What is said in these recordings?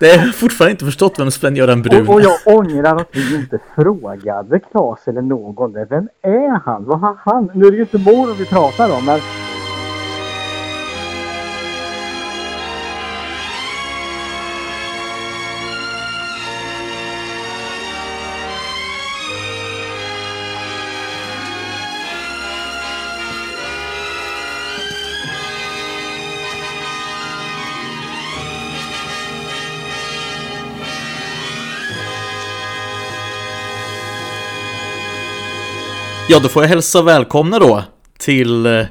Det har jag fortfarande inte förstått vem Sven-Göran Brun Och, och jag ångrar att vi inte frågade Claes eller någon det. Vem är han? Vad har han? Nu är det ju inte mor vi pratar om men Ja, då får jag hälsa välkomna då till eh,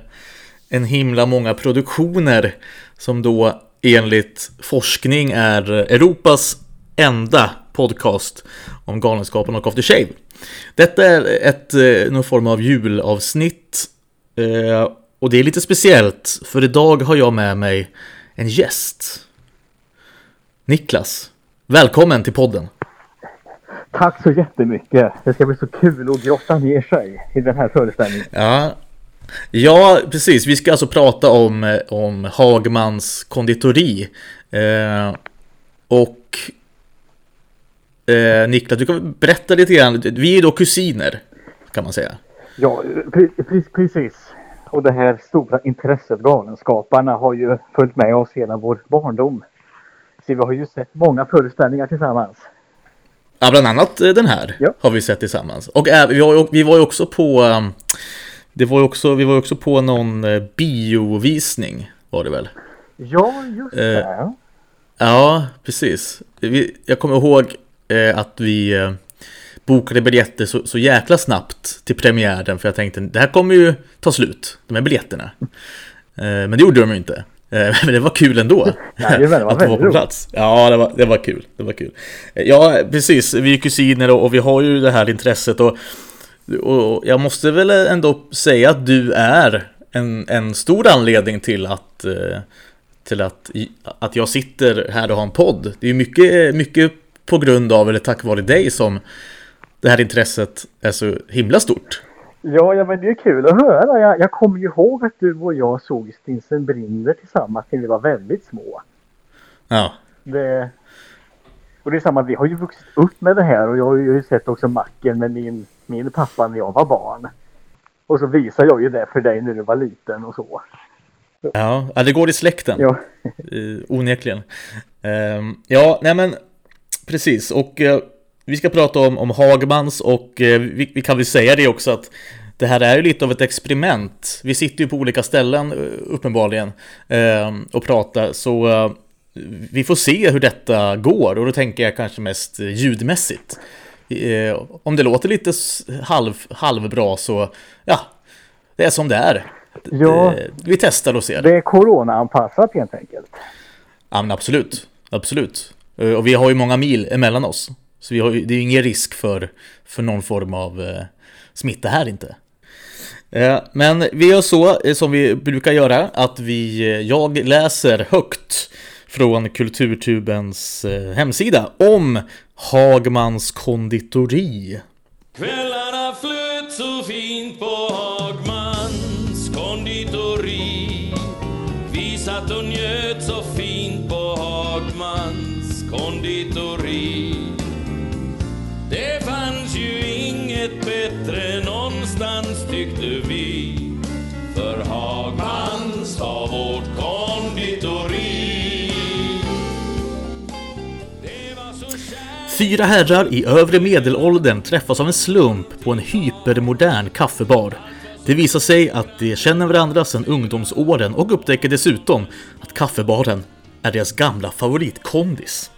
en himla många produktioner som då enligt forskning är Europas enda podcast om Galenskapen och After Shave. Detta är ett, eh, någon form av julavsnitt eh, och det är lite speciellt för idag har jag med mig en gäst. Niklas, välkommen till podden tack så jättemycket. Det ska bli så kul att grotta ner sig i den här föreställningen. Ja, ja precis. Vi ska alltså prata om, om Hagmans konditori. Eh, och eh, Niklas, du kan berätta lite grann. Vi är då kusiner, kan man säga. Ja, pre pre precis. Och det här stora intresset Galenskaparna har ju följt med oss hela vår barndom. Så vi har ju sett många föreställningar tillsammans. Ja, bland annat eh, den här Ja. har vi sett tillsammans. Och vi var ju, vi var ju också på... um, Det var också, vi var också på någon eh, biovisning, var det väl? Ja, just Eh, det. Ja, precis. Vi, jag kommer ihåg eh, att vi eh, bokade biljetter så, så jäkla snabbt till premiären för jag tänkte det här kommer ju ta slut, de här biljetterna. Men det gjorde de ju inte. Eh, men det var kul ändå. Jajamän, det var att de var väldigt på plats. Ja, det var, det var kul. Det var kul. Eh, Ja, precis. Vi är kusiner och, och vi har ju det här intresset och, och jag måste väl ändå säga att du är en, en stor anledning till att eh, till att, att jag sitter här och har en podd. Det är mycket, mycket på grund av, eller tack vare dig som det här intresset är så himla stort. Ja, ja, men det är kul att höra. Jag, jag kommer ju ihåg att du och jag såg Stinsen brinner tillsammans när vi var väldigt små. Ja, Det... Och det är samma, vi har ju vuxit upp med det här och jag har ju sett också Macken med min, min pappa när jag var barn. Och så visar jag ju det för dig när du var liten och så. ja, det går i släkten. Ja, Eh, onekligen. Ehm, ja, nej men precis. Och eh, vi ska prata om, om Hagmans och eh, vi, vi kan väl säga det också att det här är ju lite av ett experiment. Vi sitter ju på olika ställen eh, uppenbarligen ehm, och pratar så eh, vi får se hur detta går och då tänker jag kanske mest eh, ljudmässigt. Eh, om det låter lite halv, halvbra så ja, det är som det är. Ja. Eh, Vi testar och ser. det är corona-anpassat helt enkelt. Ja men absolut, absolut. Eh, Och vi har ju många mil emellan oss. Så vi har det är ju ingen risk för, för någon form av eh, smitta här inte. Eh, men vi gör så eh, som vi brukar göra, att vi, eh, jag läser högt från Kulturtubens eh, hemsida om Hagmans konditori. Kvällarna flöt så fint på Fyra herrar i övre medelåldern träffas av en slump på en hypermodern kaffebar. Det visar sig att de känner varandra sedan ungdomsåren och upptäcker dessutom att kaffebaren är deras gamla favoritkondis.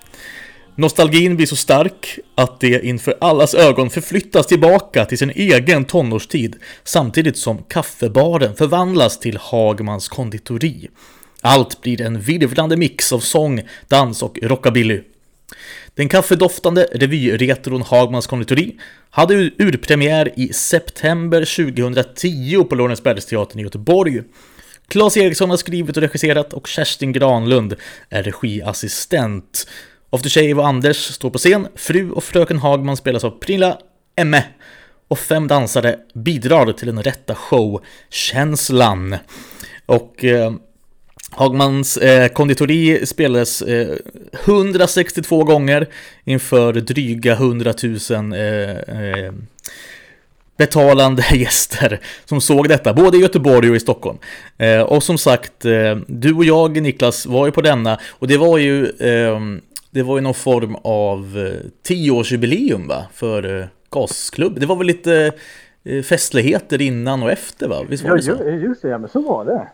Nostalgin blir så stark att de inför allas ögon förflyttas tillbaka till sin egen tonårstid samtidigt som kaffebaren förvandlas till Hagmans konditori. Allt blir en virvlande mix av sång, dans och rockabilly. Den kaffedoftande revyretron Hagmans konditori hade urpremiär i september 2010 på Lorensbergsteatern i Göteborg. Claes Eriksson har skrivit och regisserat och Kerstin Granlund är regiassistent. After Shave och Anders står på scen, fru och fröken Hagman spelas av Pernilla Emme och fem dansare bidrar till den rätta showkänslan. Och eh, Hagmans eh, konditori spelades eh, 162 gånger inför dryga 100 000 eh, eh, betalande gäster som såg detta, både i Göteborg och i Stockholm. Eh, och som sagt, eh, du och jag Niklas var ju på denna och det var ju, det var ju någon form av eh, tioårsjubileum va, för eh, Gasklubb. Det var väl lite festligheter innan och efter va? Visst var Ja, det så? ju- just det, ja, men så var det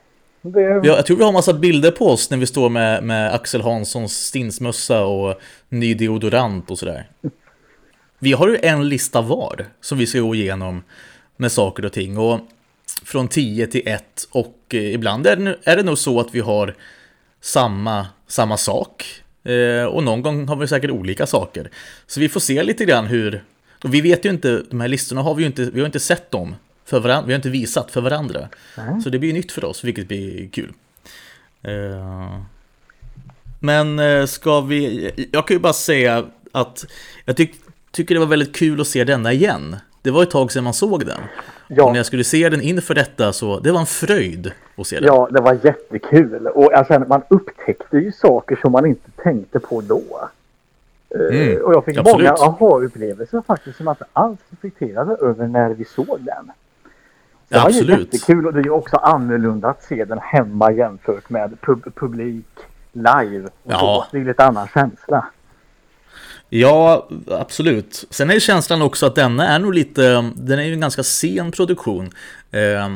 det Jag, jag tror vi har massa bilder på oss när vi står med, med Axel Hanssons stinsmössa och ny deodorant och sådär. Vi har ju en lista var som vi ska gå igenom med saker och ting. Och från 10 till 1 och eh, ibland är det, nu- är det nog så att vi har samma, samma sak. Eh, och någon gång har vi säkert olika saker. Så vi får se lite grann hur... Och vi vet ju inte, de här listorna har vi ju inte, vi har inte sett dem för varandra, vi har inte visat för varandra. Nej. Så det blir nytt för oss, vilket blir kul. Eh, Men eh, ska vi, jag kan ju bara säga att jag tyck, tycker det var väldigt kul att se denna igen. Det var ett tag sedan man såg den. Ja. Och när jag skulle se den inför detta så, det var en fröjd att se den. Ja, det var jättekul. Och känner, man upptäckte ju saker som man inte tänkte på då. Eh, Mm, och jag fick absolut. många aha-upplevelser faktiskt som jag inte alls reflekterade över när vi såg den. Det Ja, var ju absolut. jättekul och det är ju också annorlunda att se den hemma jämfört med pub publik live. Och Ja. så. Det är lite annan känsla. Ja, absolut. Sen är känslan också att denna är nog lite, den är ju en ganska sen produktion. Eh,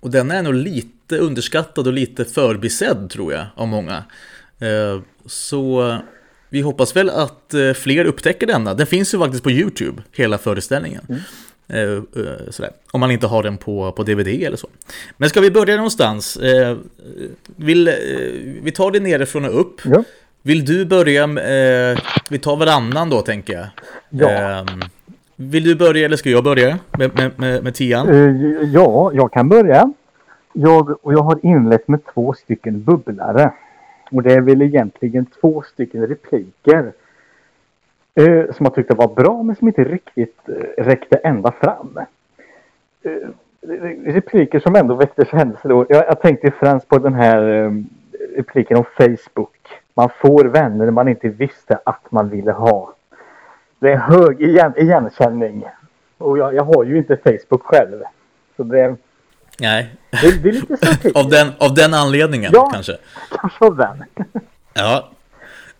och den är nog lite underskattad och lite förbisedd tror jag av många. Eh, så vi hoppas väl att eh, fler upptäcker denna. Den finns ju faktiskt på YouTube, hela föreställningen. Eh, sådär. Om man inte har den på, på DVD eller så. Men ska vi börja någonstans? Eh, vill, eh, vi tar det nerifrån och upp. Ja. Vill du börja eh, vi tar varannan då tänker jag. Ja. Ehm, vill du börja eller ska jag börja med, med, med, med tian? Eh, ja, jag kan börja. Jag, och jag har inlett med två stycken bubblare. Och det är väl egentligen två stycken repliker. Eh, som jag tyckte var bra men som inte riktigt eh, räckte ända fram. Eh, re- repliker som ändå väckte känslor. Jag, jag tänkte främst på den här eh, repliken om Facebook. Man får vänner man inte visste att man ville ha. Det är hög igen, igenkänning. Och jag, jag har ju inte Facebook själv. Så det, Nej, det, det är lite av den, av den anledningen Ja. kanske. Kanske av den. Ja.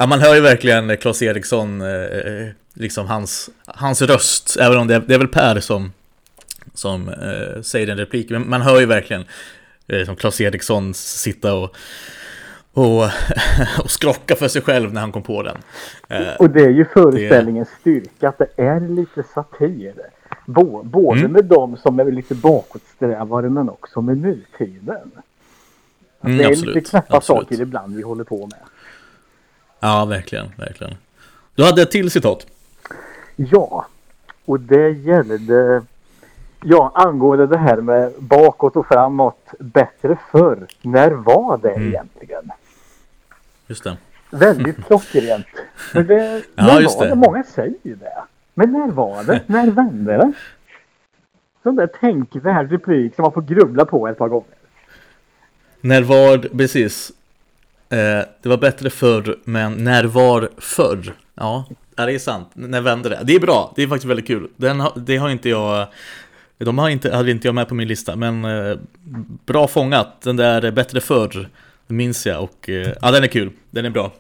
Ja, man hör ju verkligen Claes Eriksson, eh, eh, liksom hans, hans röst, även om det är, det är väl Per som, som eh, säger den repliken, men man hör ju verkligen eh, som Claes Eriksson sitta och, och, och skrocka för sig själv när han kom på den. Och det är ju föreställningens styrka att det är lite satir. Bå, både Mm. med de som är lite bakåtsträvare men också med nutiden. Att Mm, det är absolut, lite knäppa saker ibland vi håller på med. Ja, verkligen, verkligen. Du hade ett till citat. Ja, och det gällde Ja, angående det här med bakåt och framåt. Bättre förr. När var det Mm. egentligen? Just det. Väldigt klockrent. Men det, Ja, när just var det. det? Många säger ju det. Men när var det? När vände det? Sån där tänkvärd replik som man får grubbla på ett par gånger. När var, precis. Eh, det var bättre förr, men när var förr? Ja, det är sant. När vände det? Det är bra, det är faktiskt väldigt kul. Den har, det har inte jag, de har inte, hade inte jag med på min lista, men eh, bra fångat. Den där bättre förr, minns jag och eh, ja, den är kul. Den är bra.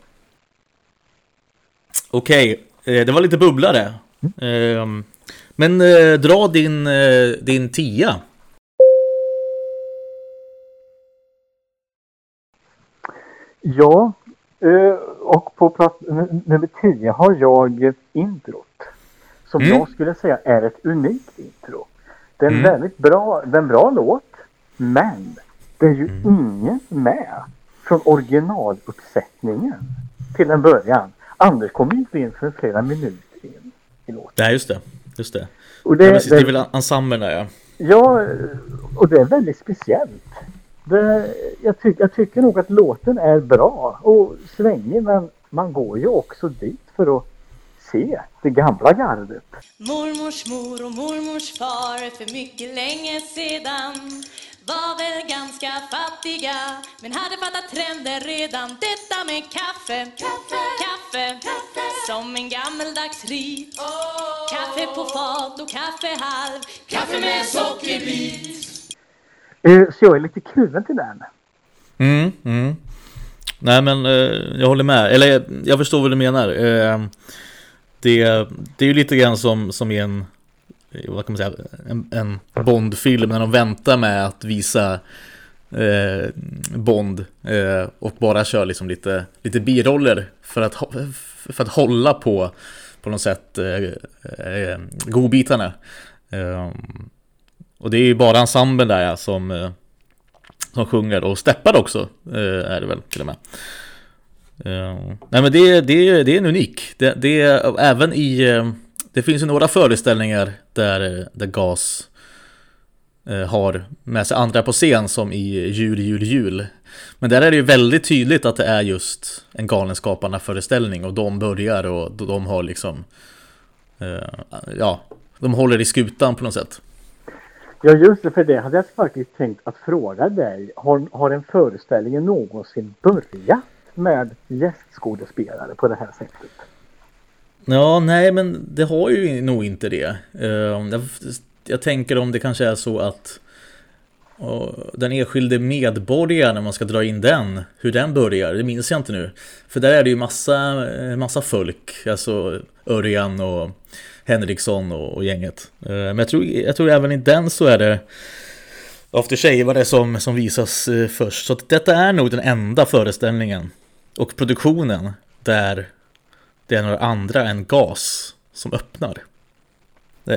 Okej, eh, det var lite bubblare. Eh, men eh, dra din, eh, din tia. Ja, eh, och på plats nummer 10 har jag introt. Som Mm. jag skulle säga är ett unikt intro. Det är en Mm. väldigt bra, det är en bra låt. Men det är ju Mm. ingen med från originaluppsättningen till en början. Anders kom inte in för flera minuter in i låten. Nej, just det. Just det. Och det, Ja, precis, det är det, väl ensemblen där ja. ja, och det är väldigt speciellt. Det, jag, ty, jag tycker nog att låten är bra och svängig men man går ju också dit för att se det gamla gardet. Mormors mor och mormors far för mycket länge sedan var väl ganska fattiga men hade fattat trender redan. Detta med kaffe, kaffe, kaffe, som en gammeldags rit. Kaffe på fat och kaffe halv, kaffe med sockerbit. Eh, så jag är lite kluven till den. Mm, mm. Nej men eh, jag håller med, eller jag förstår vad du menar. Eh, det, det är ju lite grann som, som i en, eh, vad kan man säga, en, en Bond-film när de väntar med att visa eh, Bond eh, och bara kör liksom lite, lite biroller för att, för att hålla på på något sätt eh, eh, godbitarna. Eh, och det är ju bara ensemblen där ja, som, eh, som sjunger och steppar också eh, är det väl till och med. Eh, nej men det, det, det är en unik. Det, det även i, eh, det finns ju några föreställningar där, eh, där GAS eh, har med sig andra på scen som i Jul, jul, jul. Men där är det ju väldigt tydligt att det är just en Galenskaparna föreställning och de börjar och de har liksom, eh, ja, de håller i skutan på något sätt. Ja just det, för det hade jag faktiskt tänkt att fråga dig. Har, har en föreställning någonsin börjat med gästskådespelare på det här sättet? Ja, nej men det har ju nog inte det. Eh, jag, jag tänker om det kanske är så att och den enskilde medborgaren, när man ska dra in den, hur den börjar, det minns jag inte nu. För där är det ju massa, eh, massa folk, alltså Örjan och Henriksson och, och gänget. Eh, men jag tror, jag tror även i den så är det After Shave var det som, som visas eh, först. Så detta är nog den enda föreställningen och produktionen där det är några andra än GAS som öppnar.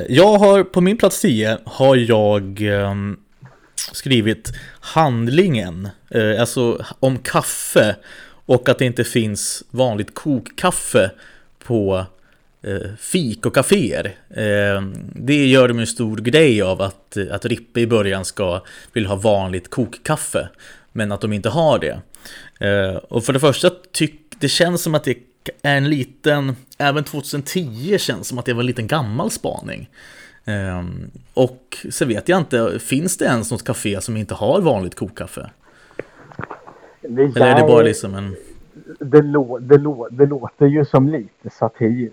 Jag har, på min plats 10 har jag um, skrivit handlingen, eh, alltså om kaffe och att det inte finns vanligt kokkaffe på eh, fik och kaféer. Eh, det gör de en stor grej av att, eh, att Rippe i början ska vill ha vanligt kokkaffe, men att de inte har det. Eh, och för det första tyck, det känns som att det är en liten, även 2010 känns som att det var en liten gammal spaning. Ehm, och så vet jag inte, finns det ens något café som inte har vanligt kokkaffe? Det, Eller är det bara liksom en... det, lå, det, lå, det låter ju som lite satir.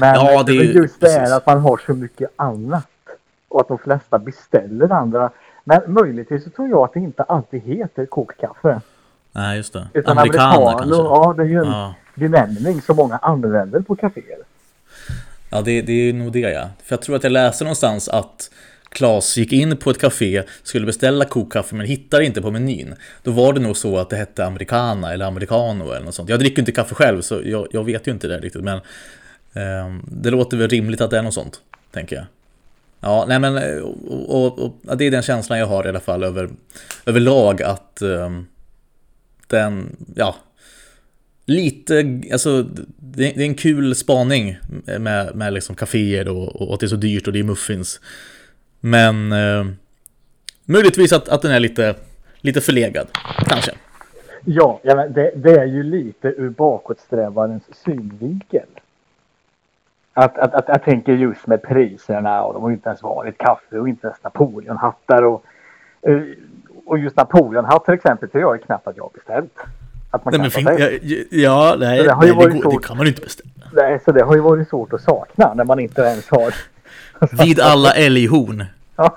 Men Ja, det är ju- just det här att man har så mycket annat. Och att de flesta beställer andra. Men möjligtvis så tror jag att det inte alltid heter kokkaffe. Nej, just det. Utan Americana americano, kanske? ja det är ju en Ja. benämning som många använder på kaféer. Ja, det, det är nog det ja. För jag tror att jag läste någonstans att Klas gick in på ett café, skulle beställa kokkaffe men hittade inte på menyn. Då var det nog så att det hette americana eller americano eller något sånt. Jag dricker inte kaffe själv så jag, jag vet ju inte det riktigt men eh, det låter väl rimligt att det är något sånt, tänker jag. Ja, nej men och, och, och, det är den känslan jag har i alla fall över överlag att eh, den, ja, lite, alltså det, det är en kul spaning med, med liksom kaféer och, och att det är så dyrt och det är muffins. Men eh, möjligtvis att, att den är lite, lite förlegad, kanske. Ja, ja men det, det är ju lite ur bakåtsträvarens synvinkel. Att, att, att jag tänker just med priserna och de har ju inte ens varit kaffe och inte ens Napoleonhattar och, eh, och just Napoleonhatt till exempel tror jag är knappt att jag har beställt. Att man Nej, men kan fin, ta ja, ja, nej, Det nej det, går, det kan man inte beställa. Nej, så det har ju varit svårt att sakna när man inte ens har. Vid alla älghorn. Ja.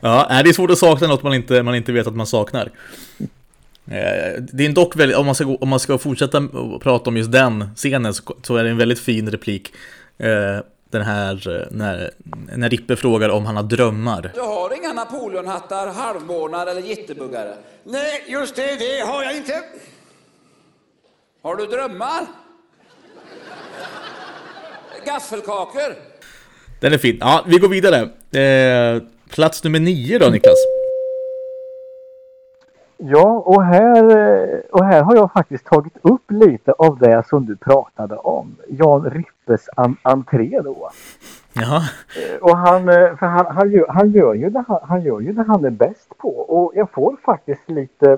Ja, nej, det är svårt att sakna något man inte, man inte vet att man saknar. Eh, Det är dock väldigt, om man ska, om man ska fortsätta prata om just den scenen så, så är det en väldigt fin replik. Eh, Den här, eh, när, när Rippe frågar om han har drömmar. Du har inga Napoleonhattar, halvmånar eller jitterbuggare? Nej, just det, det har jag inte. Har du drömmar? Gaffelkakor? Den är fin. Ja, vi går vidare. Eh, plats nummer nio då Niklas. Ja, och här, eh, och här har jag faktiskt tagit upp lite av det som du pratade om. Jan Rippes en, entré då. Jaha. Och han, eh, för han, han, gör, han, gör ju det, han, han gör ju det han är bäst på. Och jag får faktiskt lite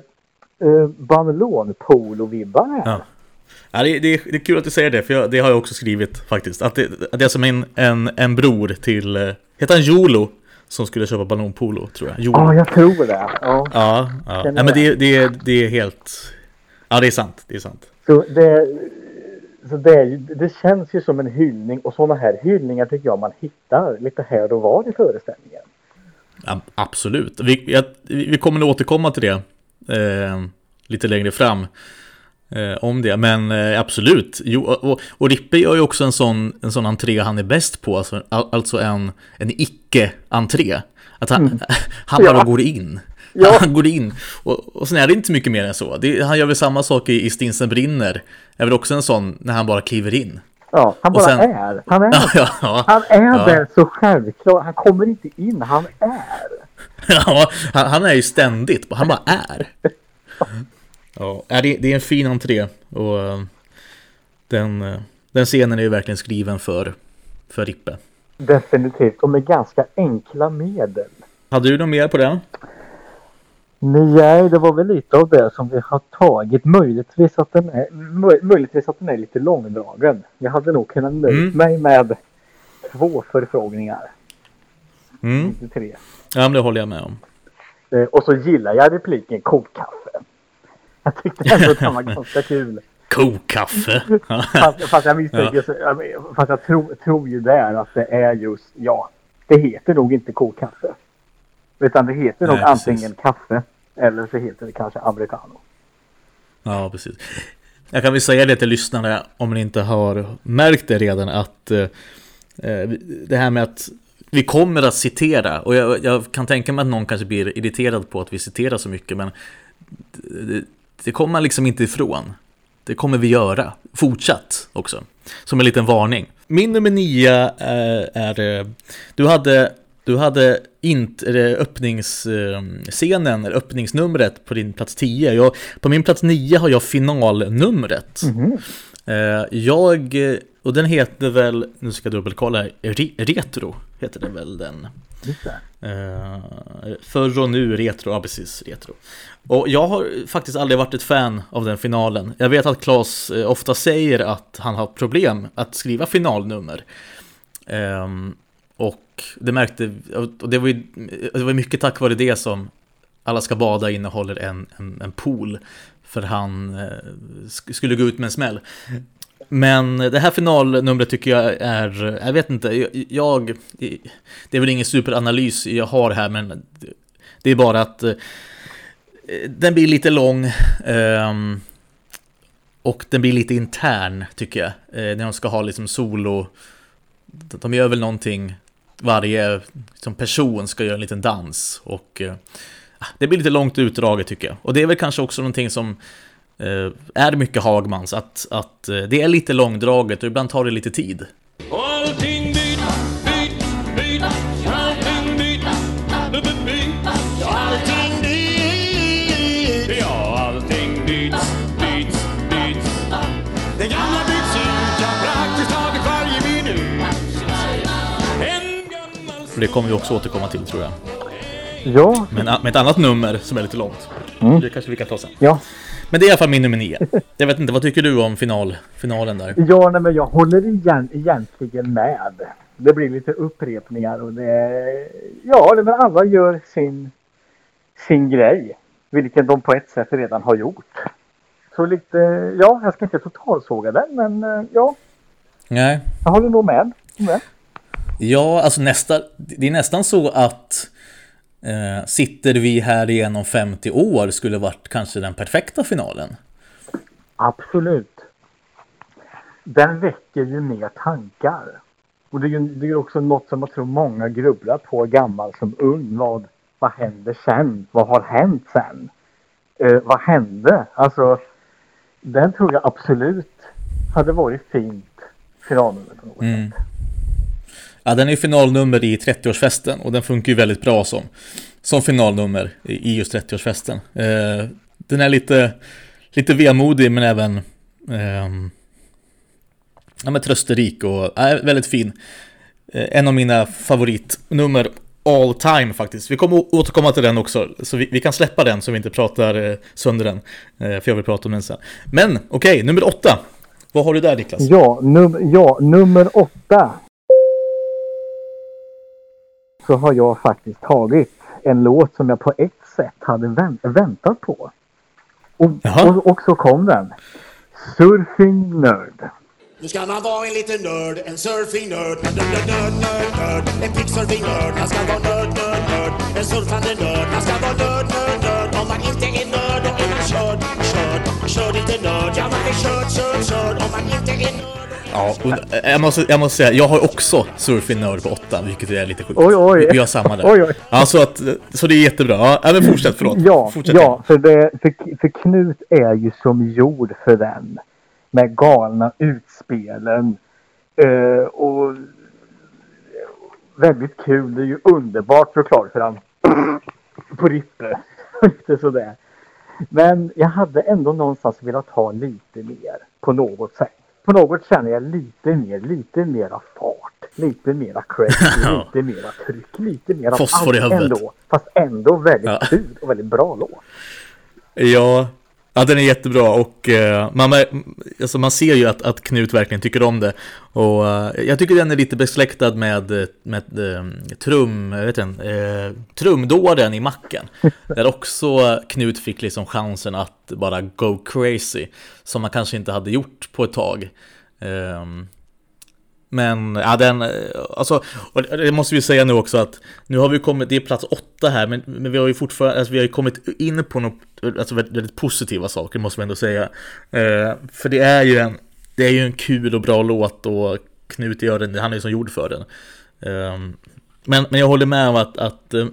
eh, Banlon-polo-vibbar här. Ja. Ja, det, det, det är kul att du säger det, för jag, det har jag också skrivit faktiskt. Att det, att det är som en, en, en bror till, eh, heter han Jolo? Som skulle köpa ballongpolo tror jag. Jo. Ja, jag tror det. Ja. Ja, ja. Nej, men det, det, det är helt... Ja, det är sant. Det är sant. Så det, så det, är det känns ju som en hyllning och sådana här hyllningar tycker jag man hittar lite här och var i föreställningen. Ja, absolut. Vi, jag, vi kommer att återkomma till det eh, lite längre fram. Eh, om det, men eh, absolut. Jo, och, och, Rippe gör ju också en sån, en sån entré han är bäst på, alltså, al- alltså en, en icke-entré. Att han, han bara Mm. Ja. går in. Ja. Han går in. Och, och sen är det inte mycket mer än så. Det, han gör väl samma sak i, i Stinsen brinner. är väl också en sån när han bara kliver in. Ja, han bara sen- är. Han är, Ja, ja, han är ja. där så självklart. Han kommer inte in, han är. Ja, han, han är ju ständigt, han bara är. Ja, är det, det är en fin entré och eh, den, eh, den scenen är ju verkligen skriven för, för Rippe. Definitivt. Och med ganska enkla medel. Hade du något mer på den? Nej, det var väl lite av det som vi har tagit. Möjligtvis att den är, möj, möjligtvis att den är lite långdragen. Jag hade nog kunnat nöjt Mm. mig med två förfrågningar. Mm. Inte tre. Ja, men det håller jag med om. Eh, Och så gillar jag repliken kokkaffe. Jag tyckte ändå att den var ganska kul. Kokkaffe! Fast, fast jag misstänker, men- fast jag tror, tror ju där att det är just, ja, det heter nog inte kokkaffe. Utan det heter nog Nej, precis. antingen kaffe eller så heter det kanske americano. Ja, precis. Jag kan väl säga det till lyssnarna om ni inte har märkt det redan att eh, eh, det här med att vi kommer att citera och jag, jag kan tänka mig att någon kanske blir irriterad på att vi citerar så mycket men det, kommer man liksom inte ifrån. Det kommer vi göra fortsatt också. Som en liten varning. Min nummer nio är, är eh, du hade du hade inte öppningsscenen, eller öppningsnumret på din plats 10. Jag, på min plats 9 har jag finalnumret. Eh, Jag, eh, och den heter väl, nu ska jag dubbelkolla, Re- Retro heter den väl den. Det. Eh, förr och nu retro, ja precis, retro. Och jag har faktiskt aldrig varit ett fan av den finalen. Jag vet att Claes eh, ofta säger att han har problem att skriva finalnummer. Ehm, och det märkte, och det var ju det var mycket tack vare det som Alla ska bada innehåller en, en, en pool. För han eh, sk- skulle gå ut med en smäll. Men det här finalnumret tycker jag är, jag vet inte, jag, jag det är väl ingen superanalys jag har här men det är bara att eh, den blir lite lång ehm, och den blir lite intern tycker jag. Eh, när de ska ha liksom solo, de gör väl någonting, varje liksom, person ska göra en liten dans och eh, ah, det blir lite långt utdraget tycker jag. Och det är väl kanske också någonting som är mycket Hagmans, att, att eh, det är lite långdraget och ibland tar det lite tid. Allting byt, byt, byt, allting byt, byt, byt, byt, allting byt. Ja, allting byts, byts, byts. Det gamla byts ut, praktiskt taget varje minut. En gammal det kommer vi också återkomma till tror jag. Ja, Men med ett annat nummer som är lite långt. Mm. Det kanske vi kan ta sen. ja. Men det är i alla fall min nummer nio. Jag vet inte, vad tycker du om final, finalen där? Ja, nej, men jag håller igen, egentligen med. Det blir lite upprepningar och det... Ja, nej, men alla gör sin, sin grej. Vilket de på ett sätt redan har gjort. Så lite, ja, jag ska inte totalsåga den, men eh, ja, Nej. jag håller nog med. med. Ja, alltså nästa, det är nästan så att eh, sitter vi här igen om 50 år skulle varit kanske den perfekta finalen. Absolut. Den väcker ju mer tankar. Och det är ju det är också något som jag tror många grubblar på, gammal som ung. Vad, vad händer sen? Vad har hänt sen? Eh, vad hände? Alltså, den tror jag absolut hade varit fint finalnummer på något Mm. sätt. Ja, den är finalnummer i 30-årsfesten och den funkar ju väldigt bra som, som finalnummer i just 30-årsfesten. Eh, den är lite, lite vemodig men även eh, ja, men trösterik och är väldigt fin. Eh, en av mina favoritnummer all time faktiskt. Vi kommer återkomma till den också, så vi, vi kan släppa den så vi inte pratar eh, sönder den. Eh, för jag vill prata om den sen. Men okej, nummer åtta. Vad har du där Niklas? Ja, num ja, nummer åtta så har jag faktiskt tagit en låt som jag på ett sätt hade vänt, väntat på. Och, och, och så kom den. Surfing Nerd. Nu ska man vara en liten nörd, en surfing-nörd, en nörd, nörd, nörd, nörd, en pigg surfing-nörd. Man ska vara nörd, nörd, nörd, en surfande nörd. Man ska vara nörd, nörd, nörd. Om man inte är nörd, då är man körd, körd, körd inte nörd. Ja, man är körd, körd, körd. Om man inte är nörd. Ja, och jag, måste, jag måste säga, jag har också Surfing Nerd på 8, vilket är lite sjukt. Oj, oj. Vi har samma där. Oj, oj. Ja, så, att, så det är jättebra. Ja, men fortsätt, förlåt. Ja, fortsätt. ja för, det, för, för Knut är ju som gjord för den. Med galna utspelen. Eh, och väldigt kul. Det är ju underbart såklart för han på Rippe. Lite sådär. Men jag hade ändå någonstans velat ha lite mer på något sätt. På något känner jag lite mer, lite mera fart, lite mera Ja. lite mera tryck, lite mera Fosfor i huvudet. ändå. Fast ändå väldigt Ja. kul och väldigt bra låt. Ja, ja den är jättebra och eh, man, alltså man ser ju att, att Knut verkligen tycker om det. Och eh, jag tycker den är lite besläktad med, eh, med eh, trum, vet eh, trumdåren i macken. där också Knut fick liksom chansen att bara go crazy. Som man kanske inte hade gjort på ett tag. Ehm, men ja, den, eh, alltså, och det måste vi säga nu också att nu har vi kommit, det är plats åtta här, men, men vi har ju fortfarande, alltså vi har ju kommit in på något, alltså väldigt, väldigt positiva saker måste vi ändå säga. Eh, för det är ju en, det är ju en kul och bra låt och Knut gör den, han är ju som gjord för den. Eh, men, men jag håller med om att, att eh,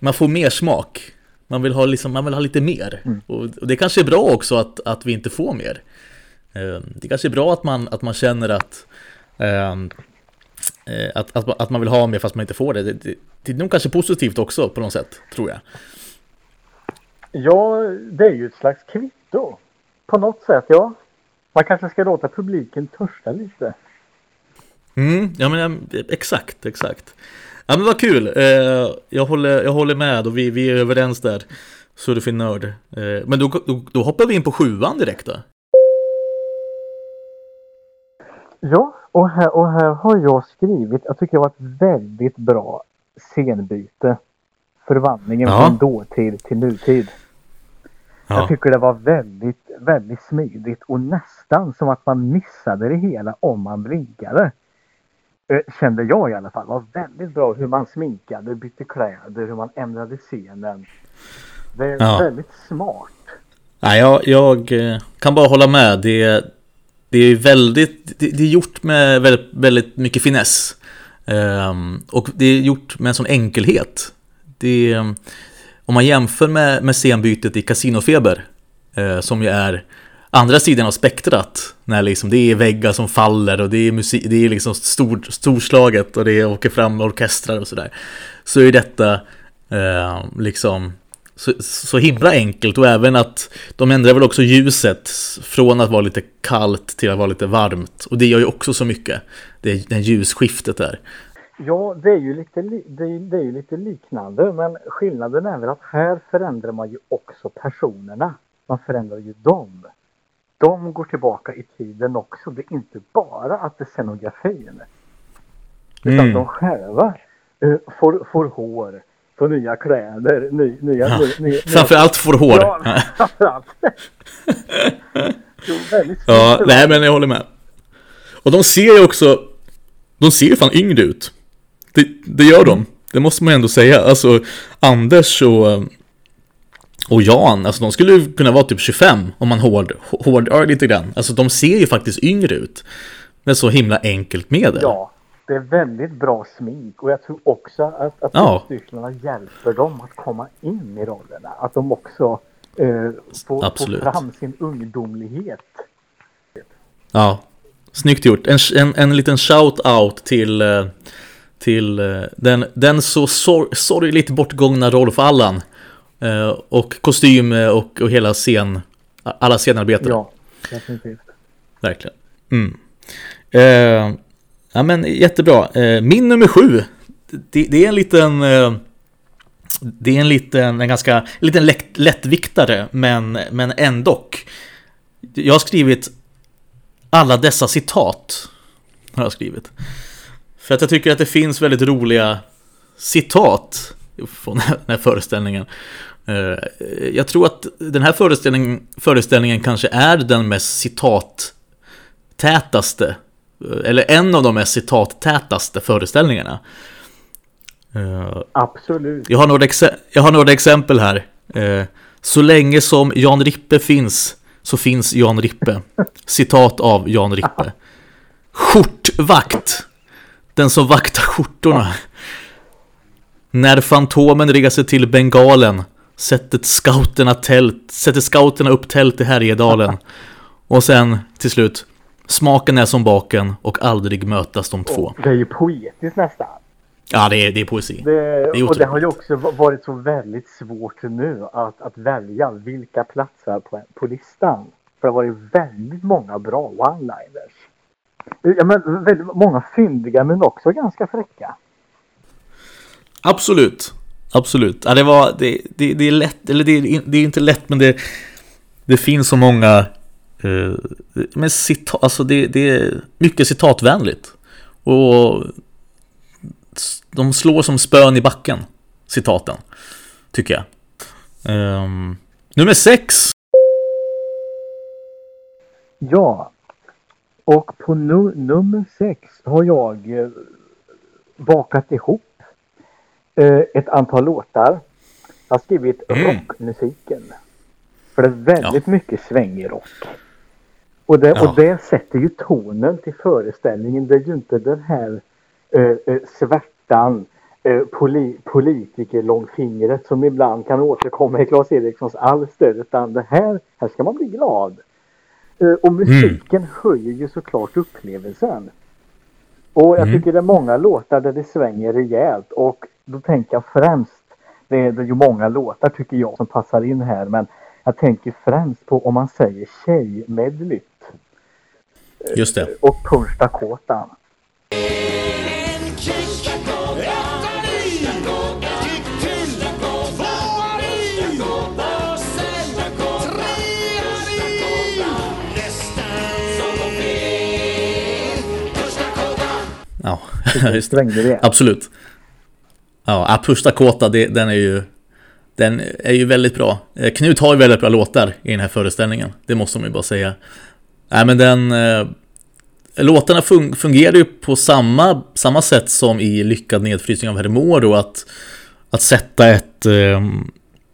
man får mer smak. Man vill ha, liksom, man vill ha lite mer. Och, och det kanske är bra också att, att vi inte får mer. Eh, Det kanske är bra att man, att man känner att, att, att, man- att man vill ha mer fast man inte får det. Det, det, det är nog kanske positivt också på något sätt, tror jag. Ja, det är ju ett slags kvitto. På något sätt, ja. Man kanske ska låta publiken törsta lite. Mm, ja men ja, exakt, exakt. Ja men vad kul, eh, jag, håller, jag håller med och vi, vi är överens där. Surfing Nörd. Eh, men då, då, då hoppar vi in på sjuan direkt då. Ja, och här, och här har jag skrivit, jag tycker det var ett väldigt bra scenbyte. Förvandlingen Ja. från dåtid till nutid. Jag Ja, tycker det var väldigt, väldigt smidigt och nästan som att man missade det hela om man blinkade. Eh, Kände jag i alla fall. Det var väldigt bra hur man sminkade, bytte kläder, hur man ändrade scenen. Det är Ja. väldigt smart. Nej, jag, jag eh, kan bara hålla med. Det, det är väldigt, det, det är gjort med väldigt, väldigt mycket finess. Ehm, och det är gjort med en sån enkelhet. Det, om man jämför med, med scenbytet i Casinofeber, eh, som ju är andra sidan av spektrat, när liksom det är väggar som faller och det är musik, det är liksom stor, storslaget och det åker fram orkestrar och sådär. Så är detta ehm, liksom så, så himla enkelt och även att de ändrar väl också ljuset från att vara lite kallt till att vara lite varmt. Och det gör ju också så mycket, det, det ljusskiftet där. Ja, det är ju lite, li- det är, det är ju lite liknande, men skillnaden är väl att här förändrar man ju också personerna. Man förändrar ju dem. De går tillbaka i tiden också. Det är inte bara att det är scenografin. Utan Mm. de själva eh, får, får hår, får nya kläder, ny, nya... Ja. ny, ny, Framförallt får hår. Ja, framförallt. Ja, nej men jag håller med. Och de ser ju också, de ser ju fan yngre ut. Det, det gör de, det måste man ändå säga. Alltså Anders och, och Jan, alltså de skulle kunna vara typ 25 om man hård, hårdör lite grann. Alltså de ser ju faktiskt yngre ut. Är så himla enkelt medel. Ja, det är väldigt bra smink och jag tror också att, att Ja. skådespelarna hjälper dem att komma in i rollerna. Att de också eh, får, får fram sin ungdomlighet. Ja, snyggt gjort. En, en, en liten shout-out till, eh, till eh, den, den så sor, sorgligt bortgångna Rolf Allan. Eh, Och kostym eh, och, och hela scen, alla scenarbetare. Ja, definitivt. Verkligen. Mm. Eh, ja men jättebra. Eh, min nummer sju. Det, det är en liten... Eh, det är en liten, en ganska, en liten lätt, lättviktare, men, men ändå. Jag har skrivit alla dessa citat. Har jag skrivit. För att jag tycker att det finns väldigt roliga citat från den här föreställningen. Eh, jag tror att den här föreställningen, föreställningen kanske är den mest citattätaste, eller en av de mest citattätaste föreställningarna. Eh, Absolut. jag har några, exe- jag har några exempel här. Eh, så länge som Jan Rippe finns så finns Jan Rippe. Citat av Jan Rippe. Skjortvakt. Den som vaktar skjortorna. När Fantomen reser till Bengalen sätter scouterna, tält, sätter scouterna upp tält i Härjedalen. Och sen till slut. Smaken är som baken och aldrig mötas de två. Det är ju poetiskt nästan. Ja, det är, det är poesi. Det, är och det har ju också va- varit så väldigt svårt nu att, att välja vilka platser på, på listan. För det har varit väldigt många bra one-liners. Ja, men väldigt många fyndiga men också ganska fräcka. Absolut. Absolut. Ja, det, var, det, det, det är lätt, eller det det är inte lätt men det, det finns så många men citat, alltså det, det är mycket citatvänligt. Och de slår som spön i backen, citaten. Tycker jag. Ehm, nummer sex. Ja. Och på nu, nummer sex har jag eh, bakat ihop eh, ett antal låtar. Jag har skrivit Mm. rockmusiken. För det är väldigt mycket svängig rock. Och det, Ja. och det sätter ju tonen till föreställningen. Det är ju inte den här eh, eh, svärtan eh, poli, politiker långfingret som ibland kan återkomma i Claes Erikssons alster. Utan det här, här ska man bli glad. Eh, Och musiken höjer ju såklart upplevelsen. Och jag tycker det är många låtar där det svänger rejält och då tänker jag främst, det är, det är ju många låtar tycker jag som passar in här men jag tänker främst på om man säger tjejmedlyt Just det. och Punch Dakota. Ja, just det. Absolut. Ja, Push Dakota, det, den är ju Den är ju väldigt bra. Eh, Knut har ju väldigt bra låtar i den här föreställningen. Det måste man ju bara säga. Nej men den eh, Låtarna fun- fungerar ju på samma, samma sätt som i Lyckad nedfrysning av Hermor då att Att sätta ett eh,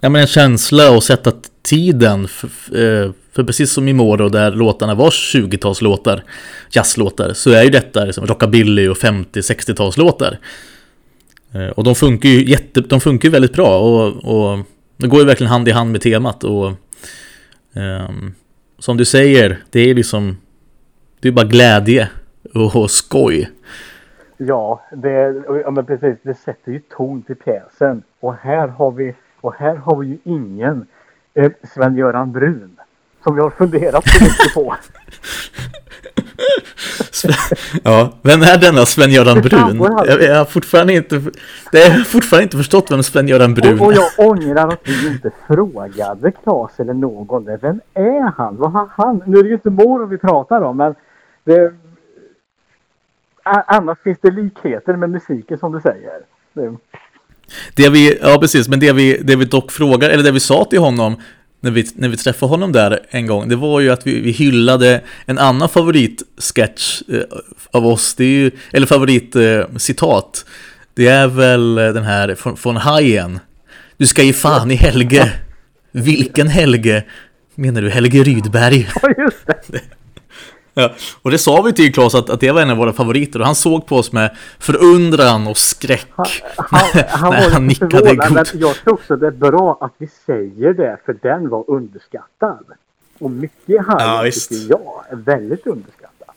Ja men en känsla och sätta tiden för, eh, för precis som i Moro där låtarna var 20-talslåtar Jazzlåtar så är ju detta liksom rockabilly och 50-60-talslåtar Eh, Och de funkar ju jätte, de funkar ju väldigt bra och, och det går ju verkligen hand i hand med temat och ehm, Som du säger, det är liksom det är bara glädje och, och skoj Ja, det, ja, men precis. Det sätter ju ton till pjäsen. Och här har vi, och här har vi ju ingen eh, Sven-Göran Brun. Som jag har funderat så mycket på. Ja, vem är denna Sven-Göran Brun? Jag, jag har fortfarande inte Det har fortfarande inte förstått vem Sven-Göran Brun Och, och är jag ångrar att vi inte frågade Claes eller någon där. Vem är han? Vad har han? Nu är det ju inte Moro vi pratar om men det, annars finns det likheter med musiken som du säger. Det, Det vi, ja precis, men det vi, det vi dock frågar, eller det vi sa till honom när vi, när vi träffade honom där en gång, det var ju att vi, vi hyllade en annan favoritsketch eh, av oss, det är ju, eller favoritcitat, eh, det är väl den här från, från Hajen. Du ska ge fan i Helge. Vilken Helge? Menar du Helge Rydberg? ja, just det. Ja, och det sa vi till Claes att, att det var en av våra favoriter och han såg på oss med förundran och skräck. Han, han när han lite nickade förvånad, men jag tror också det är bra att vi säger det för den var underskattad. Och mycket här Ja, visst. tycker jag är väldigt underskattat.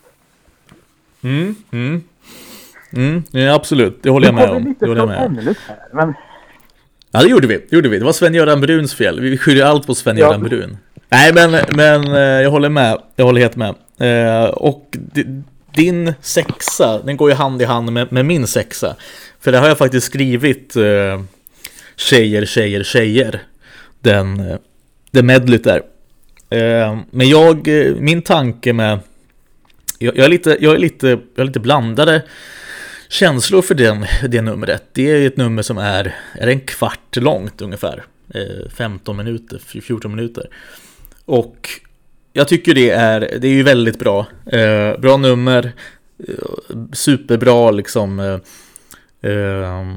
Mm, ja, absolut, det håller jag med om. lite Det håller jag med om. här. Men Ja, det gjorde vi. Det gjorde vi. Det var Sven-Göran Bruns fel. Vi skyller allt på Sven-Göran Ja. Brun. Nej, men, men eh, jag håller med. Jag håller helt med. Eh, Och din sexa, den går ju hand i hand med, med min sexa. För det har jag faktiskt skrivit eh, Tjejer, tjejer, tjejer. Den, eh, det medlet där. Eh, Men jag, eh, min tanke med jag, jag, är lite, jag, är lite, jag är lite blandade känslor för den, det numret. Det är ett nummer som är, är en kvart långt ungefär. Eh, 15 minuter, 14 minuter. Och jag tycker det är, det är ju väldigt bra. Eh, bra nummer, eh, superbra liksom eh, eh,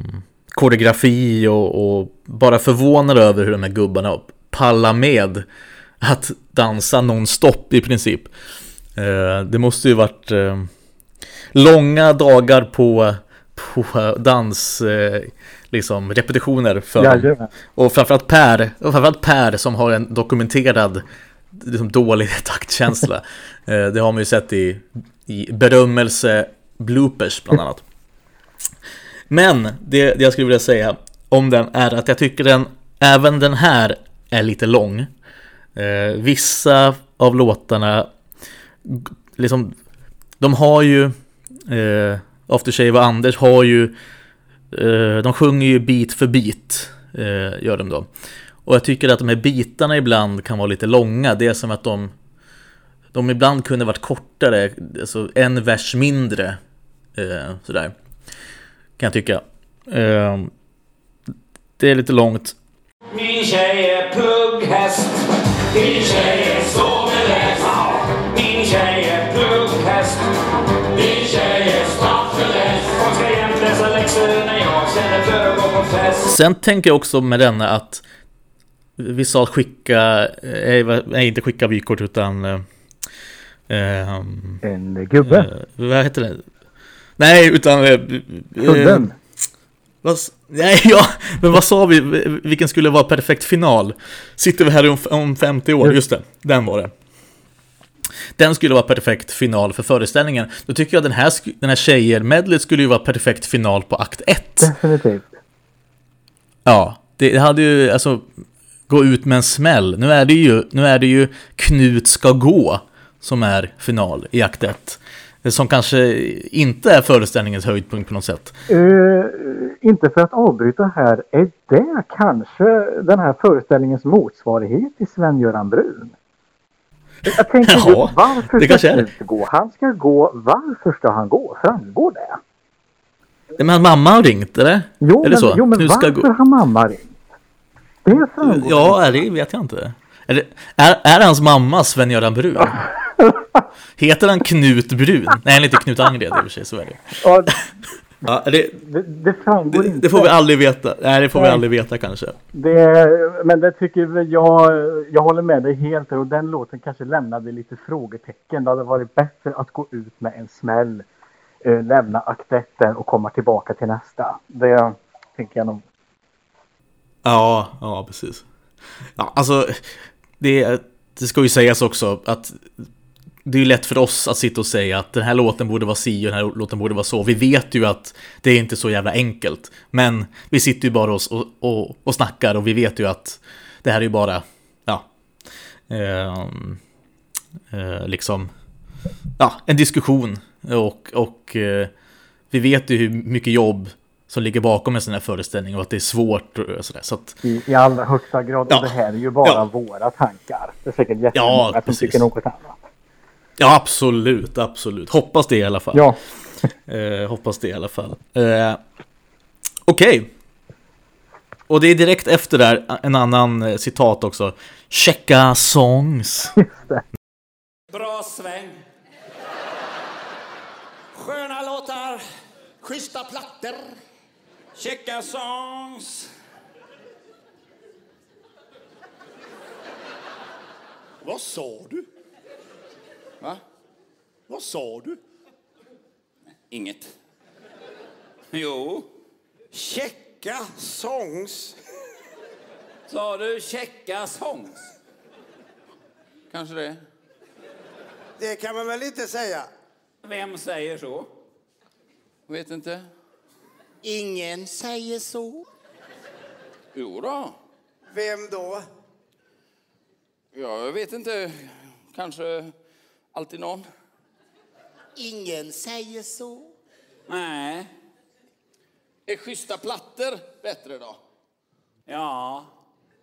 koreografi och, och bara förvånad över hur de här gubbarna pallar med att dansa nonstop i princip. Eh, det måste ju varit eh, långa dagar på, på dans, eh, liksom repetitioner för. Jajamän. Och framförallt Per, och framförallt Per som har en dokumenterad liksom, dålig taktkänsla. Eh, det har man ju sett i, i berömmelse bloopers bland annat. Men det, det jag skulle vilja säga om den är att jag tycker den, även den här är lite lång. Eh, vissa av låtarna, liksom, de har ju, eh, Aftershave och Anders har ju, eh, de sjunger ju bit för bit, eh, gör de då. Och jag tycker att de här bitarna ibland kan vara lite långa, det är som att de, de ibland kunde varit kortare, alltså en vers mindre, eh, sådär. Kan jag tycka. Eh, det är lite långt. Min tjej är plugghäst. Min tjej är soveläst. Min tjej är plugghäst. Min tjej är staffelhäst. Hon ska jämt läsa läxor när jag känner för att gå på fest. Sen tänker jag också med denna att vi sa skicka, eh, nej inte skicka vykort utan eh, ehm, En gubbe. eh, vad heter det? Nej, utan eh, eh, vad, nej, ja, men vad sa vi? Vilken skulle vara perfekt final? Sitter vi här om, om 50 år? Just det, den var det. Den skulle vara perfekt final för föreställningen. Då tycker jag den här, den här tjejer-medley skulle ju vara perfekt final på akt 1. Definitivt. Ja, det hade ju alltså gå ut med en smäll. Nu är det ju, nu är det ju Knut ska gå som är final i akt 1. Som kanske inte är föreställningens höjdpunkt på något sätt. Eh, inte för att avbryta här, är det kanske den här föreställningens motsvarighet till Sven-Göran Brun? Jag tänker Ja, just varför det ska. Knut gå? Han ska gå. Varför ska han gå? Framgår det? Men mamma har ringt, eller? Jo, det men, så? jo, men varför gå. har mamma ringt? Det framgår Ja, det vet jag inte. Är, det, är, är hans mamma Sven-Göran Brun? Heter han Knut Brun? Nej, han heter Knut Angred i och för sig, så är det. Ja, Ja, det, det, det framgår det, inte. det får vi aldrig veta. Nej, det får vi Nej. aldrig veta kanske. Det, men det tycker jag, jag håller med dig helt och den låten kanske lämnade lite frågetecken. Det hade varit bättre att gå ut med en smäll, eh, lämna akt ett där och komma tillbaka till nästa. Det tänker jag nog. Ja, ja precis. Ja, alltså, det, det ska ju sägas också att det är ju lätt för oss att sitta och säga att den här låten borde vara si och den här låten borde vara så. Vi vet ju att det är inte så jävla enkelt. Men vi sitter ju bara och, och, och, snackar och vi vet ju att det här är ju bara, ja, eh, eh, liksom, ja, en diskussion. Och, och eh, vi vet ju hur mycket jobb som ligger bakom en sån här föreställning och att det är svårt och sådär. Så att, I, I allra högsta grad. Ja. Och det här är ju bara Ja. våra tankar. Det är säkert jättemånga Ja, som tycker något annat. ja, absolut, absolut. Hoppas det i alla fall. Ja, Eh, hoppas det i alla fall. Eh, Okej. Och det är direkt efter där en annan eh, citat också. Checka songs. Bra sväng. Sköna låtar. Schyssta plattor. Checka songs. Vad sa du? Va? Vad sa du? Inget. Jo. Checka songs. Sa du checka songs? Kanske det. Det kan man väl inte säga? Vem säger så? Vet inte. Ingen säger så. Jo då. Vem då? Ja, jag vet inte. Kanske alltid någon. Ingen säger så. Nej. Är schyssta plattor bättre då? Ja,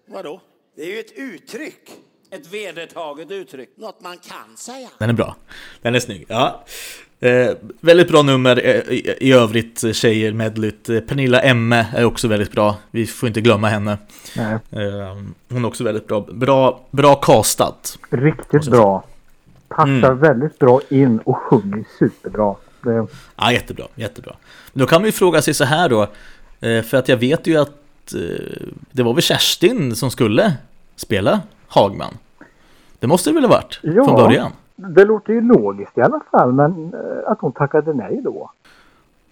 Vadå? Det är ju ett uttryck. ett vedertaget uttryck. Något man kan säga. Den är bra. Den är snygg. Ja. Eh, väldigt bra nummer eh, i, i övrigt, eh, tjejer, medlyt. Eh, Pernilla Emme är också väldigt bra. Vi får inte glömma henne. Nej, Eh, hon är också väldigt bra. Bra, bra castat. riktigt bra. Passar Mm. väldigt bra in och sjunger superbra. Det, Ja, jättebra, jättebra. Men då kan man ju fråga sig så här då. För att jag vet ju att det var väl Kerstin som skulle spela Hagman. Det måste det väl ha varit Ja. från början? Det låter ju logiskt i alla fall, men eh, att hon tackade nej då.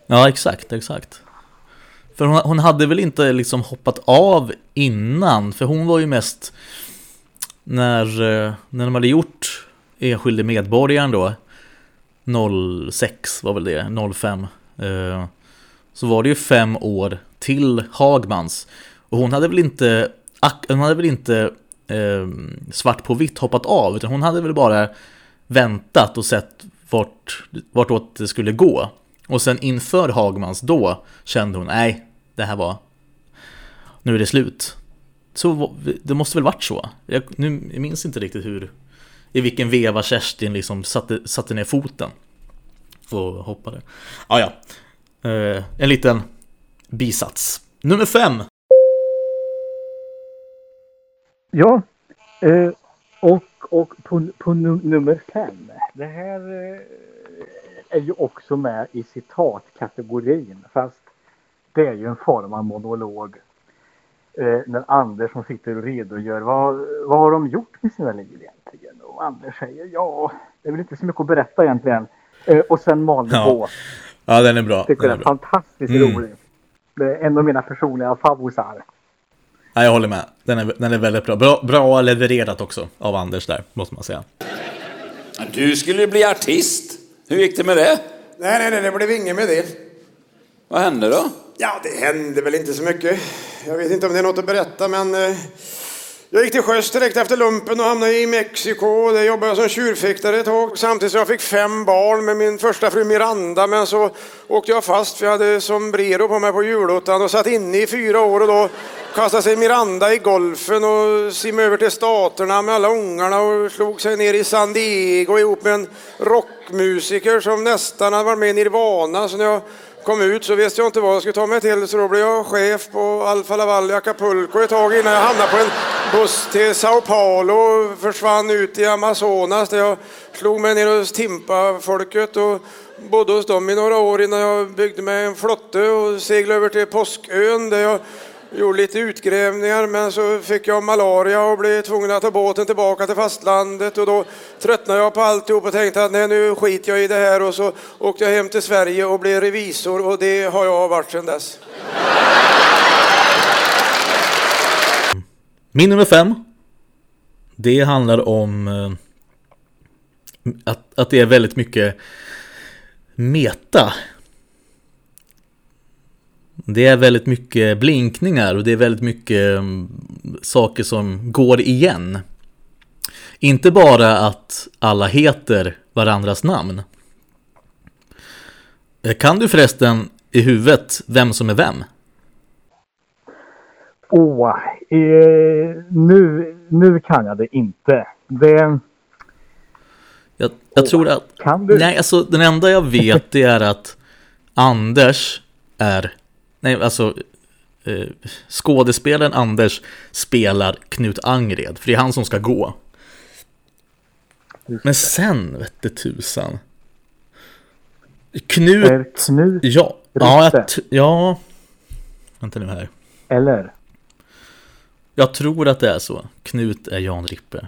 Ja, exakt, exakt. För hon, hon hade väl inte liksom hoppat av innan, för hon var ju mest när, eh, när de hade gjort enskilde medborgaren då, 06 var väl det, 05, eh, så var det ju fem år till Hagmans. Och hon hade väl inte, hon hade väl inte eh, svart på vitt hoppat av, utan hon hade väl bara väntat och sett vart, vartåt det skulle gå. Och sen inför Hagmans då kände hon, nej, det här var, nu är det slut. Så det måste väl varit så. Jag, nu, jag minns inte riktigt hur, i vilken veva Kerstin liksom satte, satte ner foten och hoppade. Ah, ja, eh, en liten bisats. Nummer fem. Ja, eh, och, och på, på num- nummer fem. Det här eh, är ju också med i citatkategorin. Fast det är ju en form av monolog. Eh, när Anders som sitter och redogör. Vad, vad har de gjort med sina liv egentligen? Och Anders säger ja, det är väl inte så mycket att berätta egentligen. Eh, och sen Malmö Ja, på. Ja, den är bra. Tycker Den den är är bra. fantastiskt Mm. rolig. Det är en av mina personliga favorisar. Ja, jag håller med. Den är, den är väldigt bra. bra. Bra levererat också av Anders där, måste man säga. Du skulle ju bli artist. Hur gick det med det? Nej, nej, nej, det blev inget med det. Vad hände då? Ja, det hände väl inte så mycket. Jag vet inte om det är något att berätta, men eh, jag gick till sjöss direkt efter lumpen och hamnade i Mexiko. Där jobbade jag som tjurfäktare ett tag. Samtidigt som jag fick fem barn med min första fru Miranda. Men så åkte jag fast för jag hade sombrero på mig på julottan och satt inne i fyra år. Och då kastade sig Miranda i golfen och simmade över till Staterna med alla ungarna och slog sig ner i San Diego ihop med en rockmusiker som nästan hade varit med i Nirvana. Så när jag kom ut så visste jag inte vad jag skulle ta mig till. Så då blev jag chef på Alfa Laval i Acapulco ett tag innan jag hamnade på en buss till Sao Paulo och försvann ut i Amazonas där jag slog mig ner hos Timpa-folket och bodde hos dem i några år innan jag byggde mig en flotte och seglade över till Påskön där jag gjorde lite utgrävningar men så fick jag malaria och blev tvungen att ta båten tillbaka till fastlandet och då tröttnade jag på alltihop och tänkte att nej nu skiter jag i det här och så åkte jag hem till Sverige och blev revisor och det har jag varit sedan dess. Min nummer fem. Det handlar om eh, att, att det är väldigt mycket meta. Det är väldigt mycket blinkningar och det är väldigt mycket mm, saker som går igen. Inte bara att alla heter varandras namn. Eh, Kan du förresten i huvudet vem som är vem? Åh, eh, nu, nu kan jag det inte. Det Jag, jag tror att... kan du? Nej, alltså den enda jag vet det är att Anders är... Nej, alltså eh, skådespelaren Anders spelar Knut Angred, för det är han som ska gå. Men sen vette tusan. Knut... är Knut Ja, ja, jag, ja... Vänta nu här. eller? Jag tror att det är så. Knut är Jan Rippe.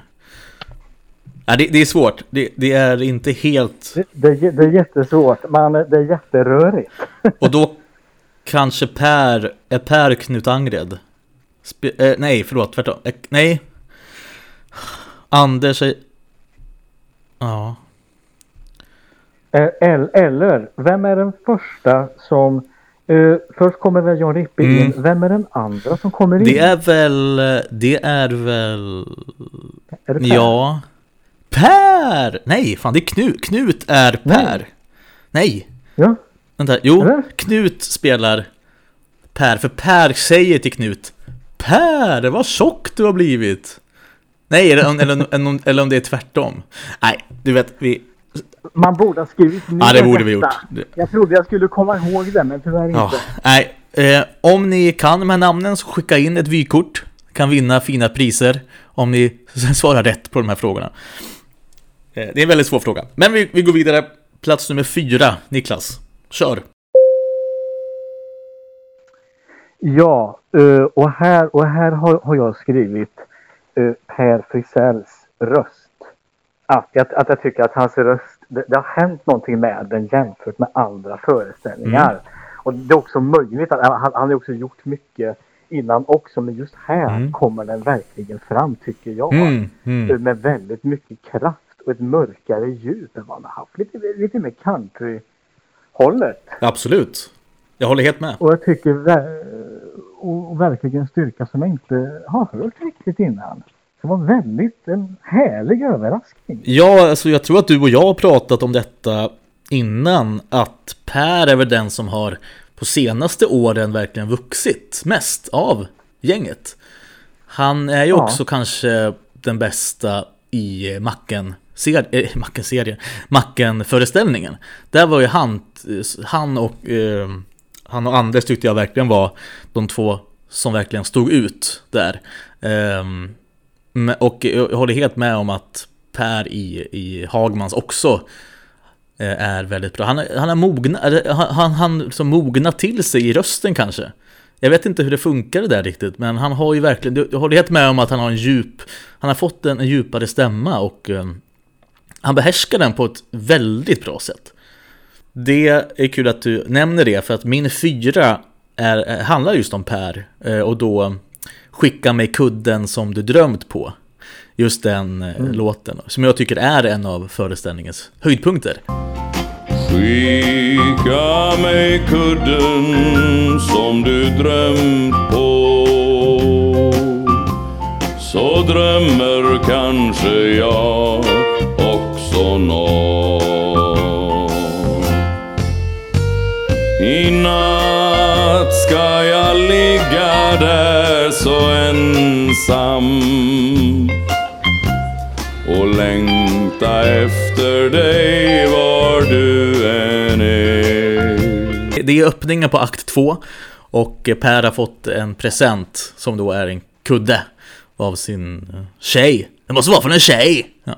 Nej, det, det är svårt. Det, det är inte helt... Det, det, det är jättesvårt. Man, det är jätterörigt. Och då kanske Per, är Per Knut Angred? Spe, eh, nej, förlåt, tvärtom. Eh, nej. Anders är... Ja. Eh, el- Eller, vem är den första som... Eh, först kommer väl Jan Rippe in. Mm. Vem är den andra som kommer in? Det är väl... Det är väl... Är det Per? Ja. Per! Nej, fan det är Knut. Knut är Per. Nej. ja. Vänta, jo. Eller? Knut spelar Per, för Per säger till Knut Per, vad tjock du har blivit! Nej, eller, eller, eller, om det är tvärtom. Nej, du vet, vi, Man borde ha skrivit ner Ja, det borde vi gjort. Jag trodde jag skulle komma ihåg det, men tyvärr Ja, inte. nej. Eh, om ni kan de här namnen så skicka in ett vykort. Kan vinna fina priser om ni svarar rätt på de här frågorna. Eh, det är en väldigt svår fråga. Men vi, vi går vidare. Plats nummer fyra, Niklas. Kör! Ja, eh, och här, och här har, jag skrivit eh, Per Frisells röst. Att jag, att jag tycker att hans röst, det, det har hänt någonting med den jämfört med andra föreställningar. Mm. Och det är också möjligt att han, han har också gjort mycket innan också, men just här Mm. kommer den verkligen fram tycker jag. Mm, mm. Eh, Med väldigt mycket kraft och ett mörkare djup än vad han har haft. Lite, lite mer country-hållet. Absolut. Jag håller helt med. Och jag tycker och verkligen styrka som jag inte har hört riktigt innan. Det var väldigt en härlig överraskning. Ja, alltså jag tror att du och jag har pratat om detta innan. Att Per är väl den som har på senaste åren verkligen vuxit mest av gänget. Han är ju Ja. också kanske den bästa i Macken ser, eh, Macken-serien, Macken-föreställningen. Där var ju han, han och eh, han och Anders tyckte jag verkligen var de två som verkligen stod ut där. Ehm, och jag håller helt med om att Per i, i Hagmans också eh, är väldigt bra. Han, han har mogna, han, han, han liksom mognat till sig i rösten kanske. Jag vet inte hur det funkar det där riktigt, men han har ju verkligen, jag håller helt med om att han har en djup, han har fått en, en djupare stämma och eh, han behärskar den på ett väldigt bra sätt. Det är kul att du nämner det, för att min fyra är, är- handlar just om Per eh, och då Skicka mig kudden som du drömt på. Just den eh, låten, som jag tycker är en av föreställningens höjdpunkter. Skicka mig kudden som du drömt på Så drömmer kanske jag också nåt I natt ska jag ligga där så ensam och längta efter dig var du. Det är öppningen på akt 2 och Per har fått en present som då är en kudde av sin eh, tjej. Det måste vara från en tjej! Ja.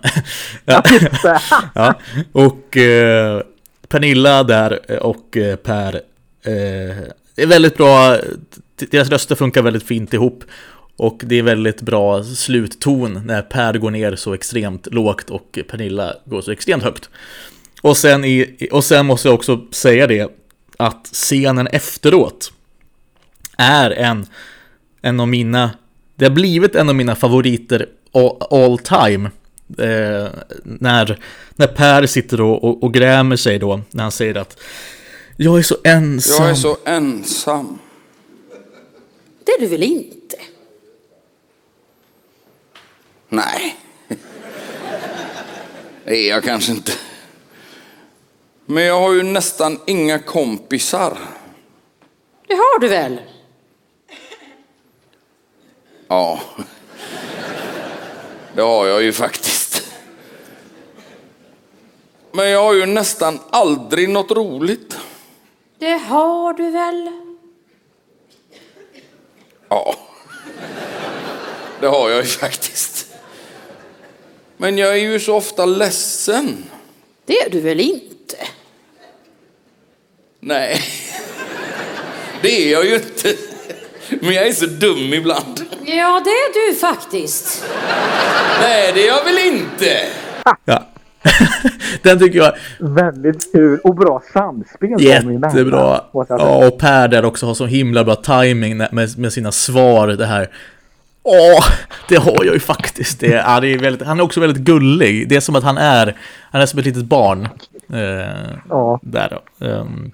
Ja. ja. Och eh, Pernilla där och eh, Per eh, är väldigt bra. Deras röster funkar väldigt fint ihop. Och det är väldigt bra slutton när Per går ner så extremt lågt och Pernilla går så extremt högt. Och sen, i, och sen måste jag också säga det att scenen efteråt är en, en av mina, det har blivit en av mina favoriter all, all time. Eh, när, när Per sitter och, och, och grämer sig då, när han säger att jag är så ensam. Jag är så ensam. Det är du väl inte? Nej. Det är jag kanske inte. Men jag har ju nästan inga kompisar. Det har du väl? Ja. Det har jag ju faktiskt. Men jag har ju nästan aldrig något roligt. Det har du väl? Ja. Det har jag ju faktiskt. Men jag är ju så ofta ledsen. Det är du väl inte? Nej. Det är jag ju inte. Men jag är så dum ibland. Ja, det är du faktiskt. Nej, det är jag väl inte. Ja. Den tycker jag Väldigt kul och bra samspel. Jättebra. Ja, och Per där också har så himla bra timing med, med sina svar. Det här. Åh, det har jag ju faktiskt. Det, ja, det är väldigt, han är också väldigt gullig. Det är som att han är, han är som ett litet barn. Eh, Ja. Där då. Ehm,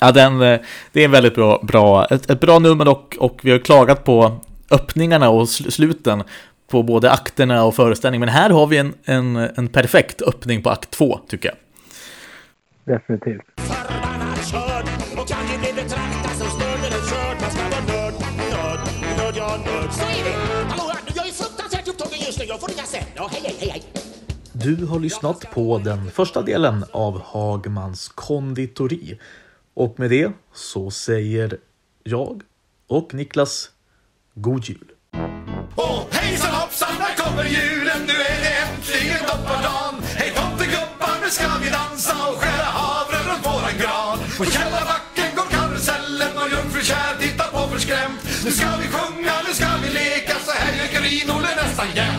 ja, den, eh, det är en väldigt bra, bra ett, ett bra nummer och, och vi har klagat på öppningarna och sl- sluten på både akterna och föreställningen. Men här har vi en, en, en perfekt öppning på akt två, tycker jag. Definitivt. Du har lyssnat på den första delen av Hagmans konditori. Och med det så säger jag och Niklas God Jul. Åh, hejsan hoppsan, där kommer julen, nu är det äntligen doppadan. Hej tomtegubbar, nu ska vi dansa och skära havre runt våran gran. På källarbacken går karusellen och jungfru Kär tittar på förskrämt. Nu ska vi sjunga, nu ska vi leka, så här gör Grin-Olle nästan jämt.